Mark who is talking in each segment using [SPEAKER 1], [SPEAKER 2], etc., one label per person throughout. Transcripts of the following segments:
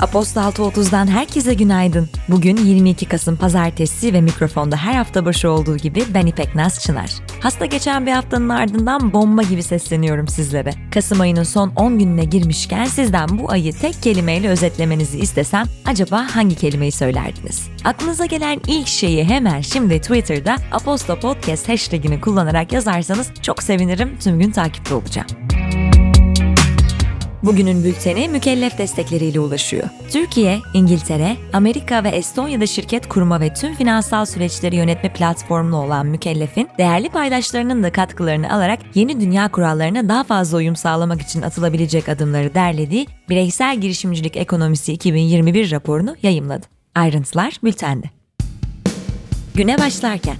[SPEAKER 1] Aposto 6.30'dan herkese günaydın. Bugün 22 Kasım Pazartesi ve mikrofonda her hafta başı olduğu gibi ben İpek Naz Çınar. Hasta geçen bir haftanın ardından bomba gibi sesleniyorum sizlere. Kasım ayının son 10 gününe girmişken sizden bu ayı tek kelimeyle özetlemenizi istesem acaba hangi kelimeyi söylerdiniz? Aklınıza gelen ilk şeyi hemen şimdi Twitter'da Aposto Podcast hashtagini kullanarak yazarsanız çok sevinirim tüm gün takipte olacağım. Bugünün bülteni mükellef destekleriyle ulaşıyor. Türkiye, İngiltere, Amerika ve Estonya'da şirket kurma ve tüm finansal süreçleri yönetme platformlu olan Mükellef'in değerli paydaşlarının da katkılarını alarak yeni dünya kurallarına daha fazla uyum sağlamak için atılabilecek adımları derlediği Bireysel Girişimcilik Ekonomisi 2021 raporunu yayımladı. Ayrıntılar bültende. Güne başlarken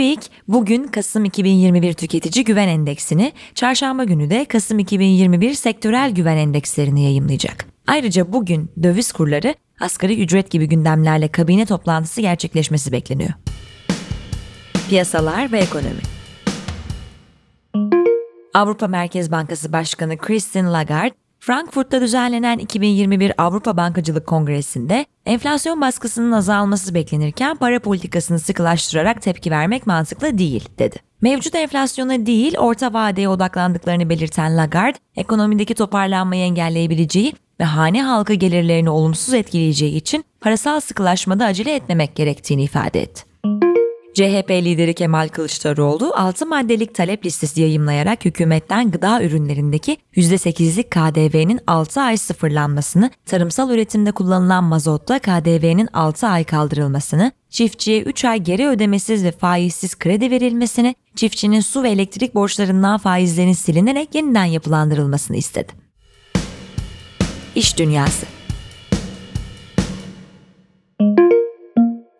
[SPEAKER 1] TÜİK bugün Kasım 2021 Tüketici Güven Endeksini, çarşamba günü de Kasım 2021 Sektörel Güven Endekslerini yayımlayacak. Ayrıca bugün döviz kurları, asgari ücret gibi gündemlerle kabine toplantısı gerçekleşmesi bekleniyor. Piyasalar ve ekonomi Avrupa Merkez Bankası Başkanı Christine Lagarde, Frankfurt'ta düzenlenen 2021 Avrupa Bankacılık Kongresi'nde enflasyon baskısının azalması beklenirken para politikasını sıkılaştırarak tepki vermek mantıklı değil, dedi. Mevcut enflasyona değil, orta vadeye odaklandıklarını belirten Lagarde, ekonomideki toparlanmayı engelleyebileceği ve hane halkı gelirlerini olumsuz etkileyeceği için parasal sıkılaşmada acele etmemek gerektiğini ifade etti. CHP lideri Kemal Kılıçdaroğlu 6 maddelik talep listesi yayımlayarak hükümetten gıda ürünlerindeki %8'lik KDV'nin 6 ay sıfırlanmasını, tarımsal üretimde kullanılan mazotta KDV'nin 6 ay kaldırılmasını, çiftçiye 3 ay geri ödemesiz ve faizsiz kredi verilmesini, çiftçinin su ve elektrik borçlarından faizlerin silinerek yeniden yapılandırılmasını istedi. İş Dünyası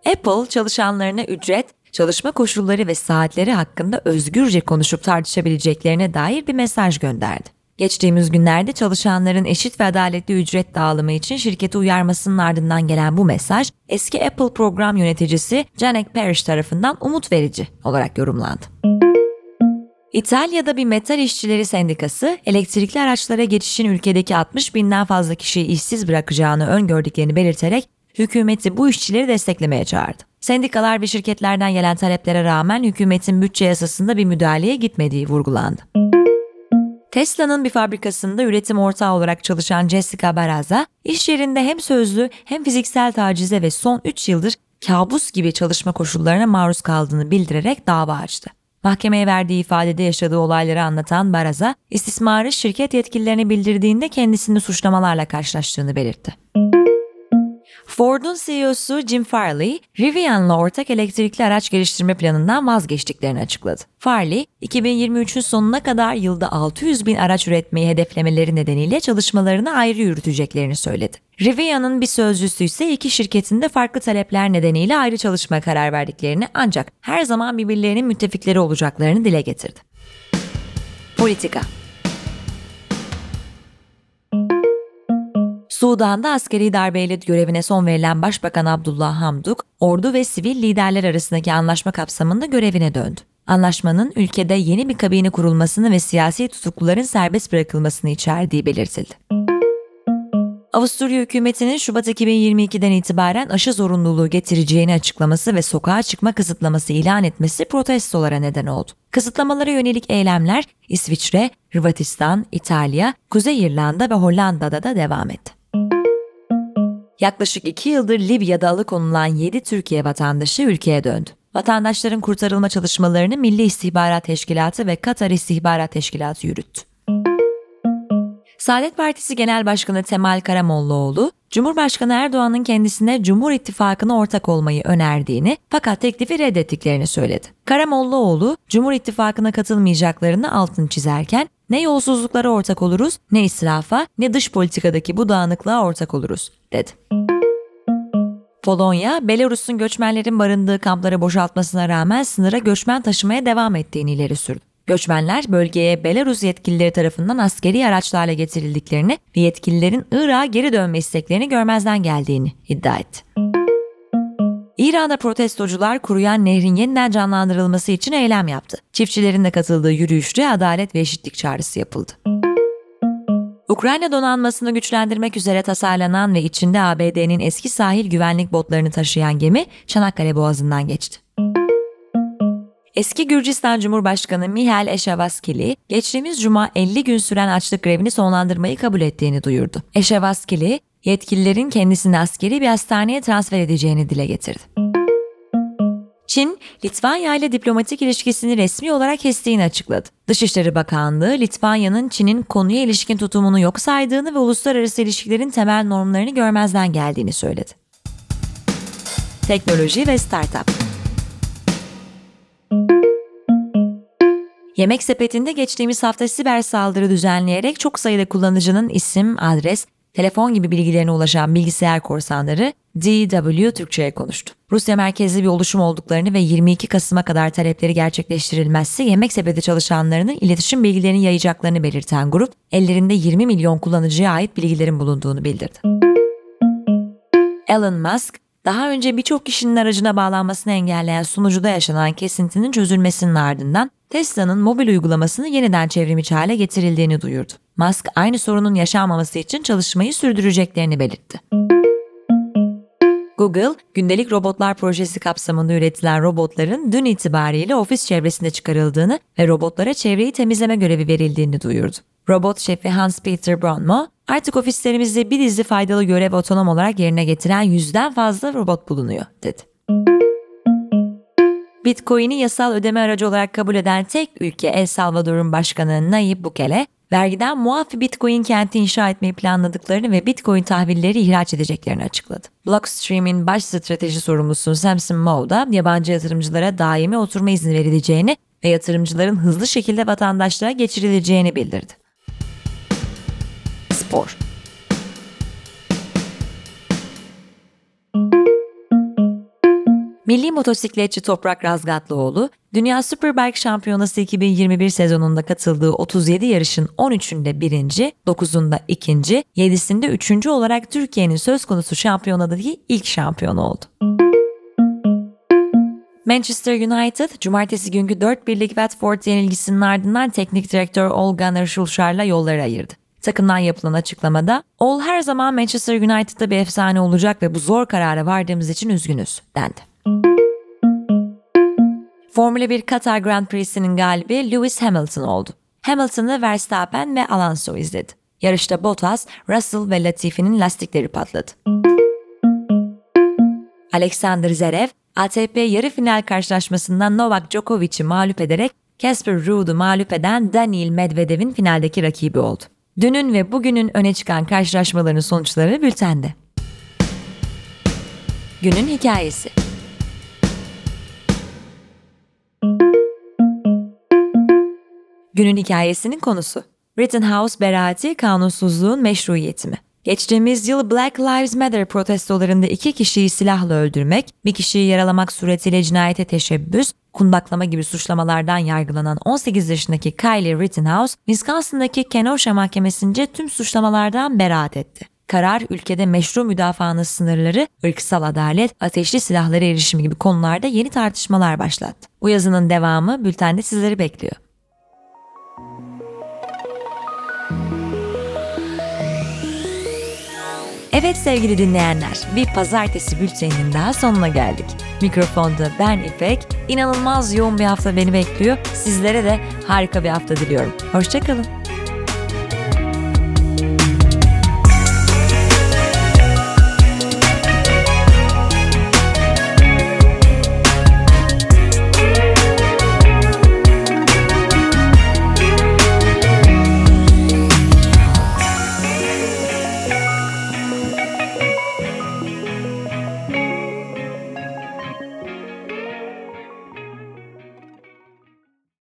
[SPEAKER 1] Apple çalışanlarına ücret, çalışma koşulları ve saatleri hakkında özgürce konuşup tartışabileceklerine dair bir mesaj gönderdi. Geçtiğimiz günlerde çalışanların eşit ve adaletli ücret dağılımı için şirketi uyarmasının ardından gelen bu mesaj, eski Apple program yöneticisi Janek Parrish tarafından umut verici olarak yorumlandı. İtalya'da bir metal işçileri sendikası, elektrikli araçlara geçişin ülkedeki 60 binden fazla kişiyi işsiz bırakacağını öngördüklerini belirterek hükümeti bu işçileri desteklemeye çağırdı. Sendikalar ve şirketlerden gelen taleplere rağmen hükümetin bütçe yasasında bir müdahaleye gitmediği vurgulandı. Tesla'nın bir fabrikasında üretim ortağı olarak çalışan Jessica Baraza, iş yerinde hem sözlü hem fiziksel tacize ve son 3 yıldır kabus gibi çalışma koşullarına maruz kaldığını bildirerek dava açtı. Mahkemeye verdiği ifadede yaşadığı olayları anlatan Baraza, istismarı şirket yetkililerine bildirdiğinde kendisini suçlamalarla karşılaştığını belirtti. Ford'un CEO'su Jim Farley, Rivian'la ortak elektrikli araç geliştirme planından vazgeçtiklerini açıkladı. Farley, 2023'ün sonuna kadar yılda 600 bin araç üretmeyi hedeflemeleri nedeniyle çalışmalarını ayrı yürüteceklerini söyledi. Rivian'ın bir sözcüsü ise iki şirketin de farklı talepler nedeniyle ayrı çalışma karar verdiklerini ancak her zaman birbirlerinin müttefikleri olacaklarını dile getirdi. Politika Sudan'da askeri darbeyle görevine son verilen Başbakan Abdullah Hamduk, ordu ve sivil liderler arasındaki anlaşma kapsamında görevine döndü. Anlaşmanın ülkede yeni bir kabine kurulmasını ve siyasi tutukluların serbest bırakılmasını içerdiği belirtildi. Avusturya hükümetinin Şubat 2022'den itibaren aşı zorunluluğu getireceğini açıklaması ve sokağa çıkma kısıtlaması ilan etmesi protestolara neden oldu. Kısıtlamalara yönelik eylemler İsviçre, Hırvatistan, İtalya, Kuzey İrlanda ve Hollanda'da da devam etti. Yaklaşık iki yıldır Libya'da alıkonulan 7 Türkiye vatandaşı ülkeye döndü. Vatandaşların kurtarılma çalışmalarını Milli İstihbarat Teşkilatı ve Katar İstihbarat Teşkilatı yürüttü. Saadet Partisi Genel Başkanı Temal Karamollaoğlu, Cumhurbaşkanı Erdoğan'ın kendisine Cumhur İttifakı'na ortak olmayı önerdiğini fakat teklifi reddettiklerini söyledi. Karamollaoğlu, Cumhur İttifakı'na katılmayacaklarını altın çizerken ne yolsuzluklara ortak oluruz, ne israfa, ne dış politikadaki bu dağınıklığa ortak oluruz, dedi. Polonya, Belarus'un göçmenlerin barındığı kampları boşaltmasına rağmen sınıra göçmen taşımaya devam ettiğini ileri sürdü. Göçmenler bölgeye Belarus yetkilileri tarafından askeri araçlarla getirildiklerini ve yetkililerin Irak'a geri dönme isteklerini görmezden geldiğini iddia etti. İran'da protestocular kuruyan nehrin yeniden canlandırılması için eylem yaptı. Çiftçilerin de katıldığı yürüyüşte adalet ve eşitlik çağrısı yapıldı. Ukrayna donanmasını güçlendirmek üzere tasarlanan ve içinde ABD'nin eski sahil güvenlik botlarını taşıyan gemi Çanakkale Boğazı'ndan geçti. Eski Gürcistan Cumhurbaşkanı Mihail Eşavaskili, geçtiğimiz cuma 50 gün süren açlık grevini sonlandırmayı kabul ettiğini duyurdu. Eşavaskili, yetkililerin kendisini askeri bir hastaneye transfer edeceğini dile getirdi. Çin, Litvanya ile diplomatik ilişkisini resmi olarak kestiğini açıkladı. Dışişleri Bakanlığı, Litvanya'nın Çin'in konuya ilişkin tutumunu yok saydığını ve uluslararası ilişkilerin temel normlarını görmezden geldiğini söyledi. Teknoloji ve Startup Yemek sepetinde geçtiğimiz hafta siber saldırı düzenleyerek çok sayıda kullanıcının isim, adres, telefon gibi bilgilerine ulaşan bilgisayar korsanları DW Türkçe'ye konuştu. Rusya merkezli bir oluşum olduklarını ve 22 Kasım'a kadar talepleri gerçekleştirilmezse yemek sepeti çalışanlarının iletişim bilgilerini yayacaklarını belirten grup, ellerinde 20 milyon kullanıcıya ait bilgilerin bulunduğunu bildirdi. Elon Musk, daha önce birçok kişinin aracına bağlanmasını engelleyen sunucuda yaşanan kesintinin çözülmesinin ardından Tesla'nın mobil uygulamasını yeniden çevrimiçi hale getirildiğini duyurdu. Musk aynı sorunun yaşanmaması için çalışmayı sürdüreceklerini belirtti. Google, gündelik robotlar projesi kapsamında üretilen robotların dün itibariyle ofis çevresinde çıkarıldığını ve robotlara çevreyi temizleme görevi verildiğini duyurdu. Robot şefi Hans-Peter Bronmo, artık ofislerimizde bir dizi faydalı görev otonom olarak yerine getiren yüzden fazla robot bulunuyor, dedi. Bitcoin'i yasal ödeme aracı olarak kabul eden tek ülke El Salvador'un başkanı Nayib Bukele, vergiden muaf bir Bitcoin kenti inşa etmeyi planladıklarını ve Bitcoin tahvilleri ihraç edeceklerini açıkladı. Blockstream'in baş strateji sorumlusu Samson Moe da yabancı yatırımcılara daimi oturma izni verileceğini ve yatırımcıların hızlı şekilde vatandaşlığa geçirileceğini bildirdi. Spor Milli motosikletçi Toprak Razgatlıoğlu, Dünya Superbike Şampiyonası 2021 sezonunda katıldığı 37 yarışın 13'ünde birinci, 9'unda ikinci, 7'sinde üçüncü olarak Türkiye'nin söz konusu şampiyonadaki ilk şampiyonu oldu. Manchester United, cumartesi günkü 4 birlik Watford yenilgisinin ardından teknik direktör Ole Gunnar Solskjaer'la yolları ayırdı. Takımdan yapılan açıklamada, Ol her zaman Manchester United'da bir efsane olacak ve bu zor karara vardığımız için üzgünüz, dendi. Formula 1 Katar Grand Prix'sinin galibi Lewis Hamilton oldu. Hamilton'ı Verstappen ve Alonso izledi. Yarışta Bottas, Russell ve Latifi'nin lastikleri patladı. Alexander Zverev, ATP yarı final karşılaşmasından Novak Djokovic'i mağlup ederek Casper Ruud'u mağlup eden Daniil Medvedev'in finaldeki rakibi oldu. Dünün ve bugünün öne çıkan karşılaşmaların sonuçları bültende. Günün hikayesi Günün hikayesinin konusu. Rittenhouse beraati kanunsuzluğun meşruiyeti mi? Geçtiğimiz yıl Black Lives Matter protestolarında iki kişiyi silahla öldürmek, bir kişiyi yaralamak suretiyle cinayete teşebbüs, kundaklama gibi suçlamalardan yargılanan 18 yaşındaki Kylie Rittenhouse, Wisconsin'daki Kenosha Mahkemesi'nce tüm suçlamalardan beraat etti. Karar ülkede meşru müdafaanın sınırları, ırksal adalet, ateşli silahlara erişim gibi konularda yeni tartışmalar başlattı. Bu yazının devamı bültende sizleri bekliyor. Evet sevgili dinleyenler, bir pazartesi bülteninin daha sonuna geldik. Mikrofonda ben İpek, inanılmaz yoğun bir hafta beni bekliyor. Sizlere de harika bir hafta diliyorum. Hoşçakalın.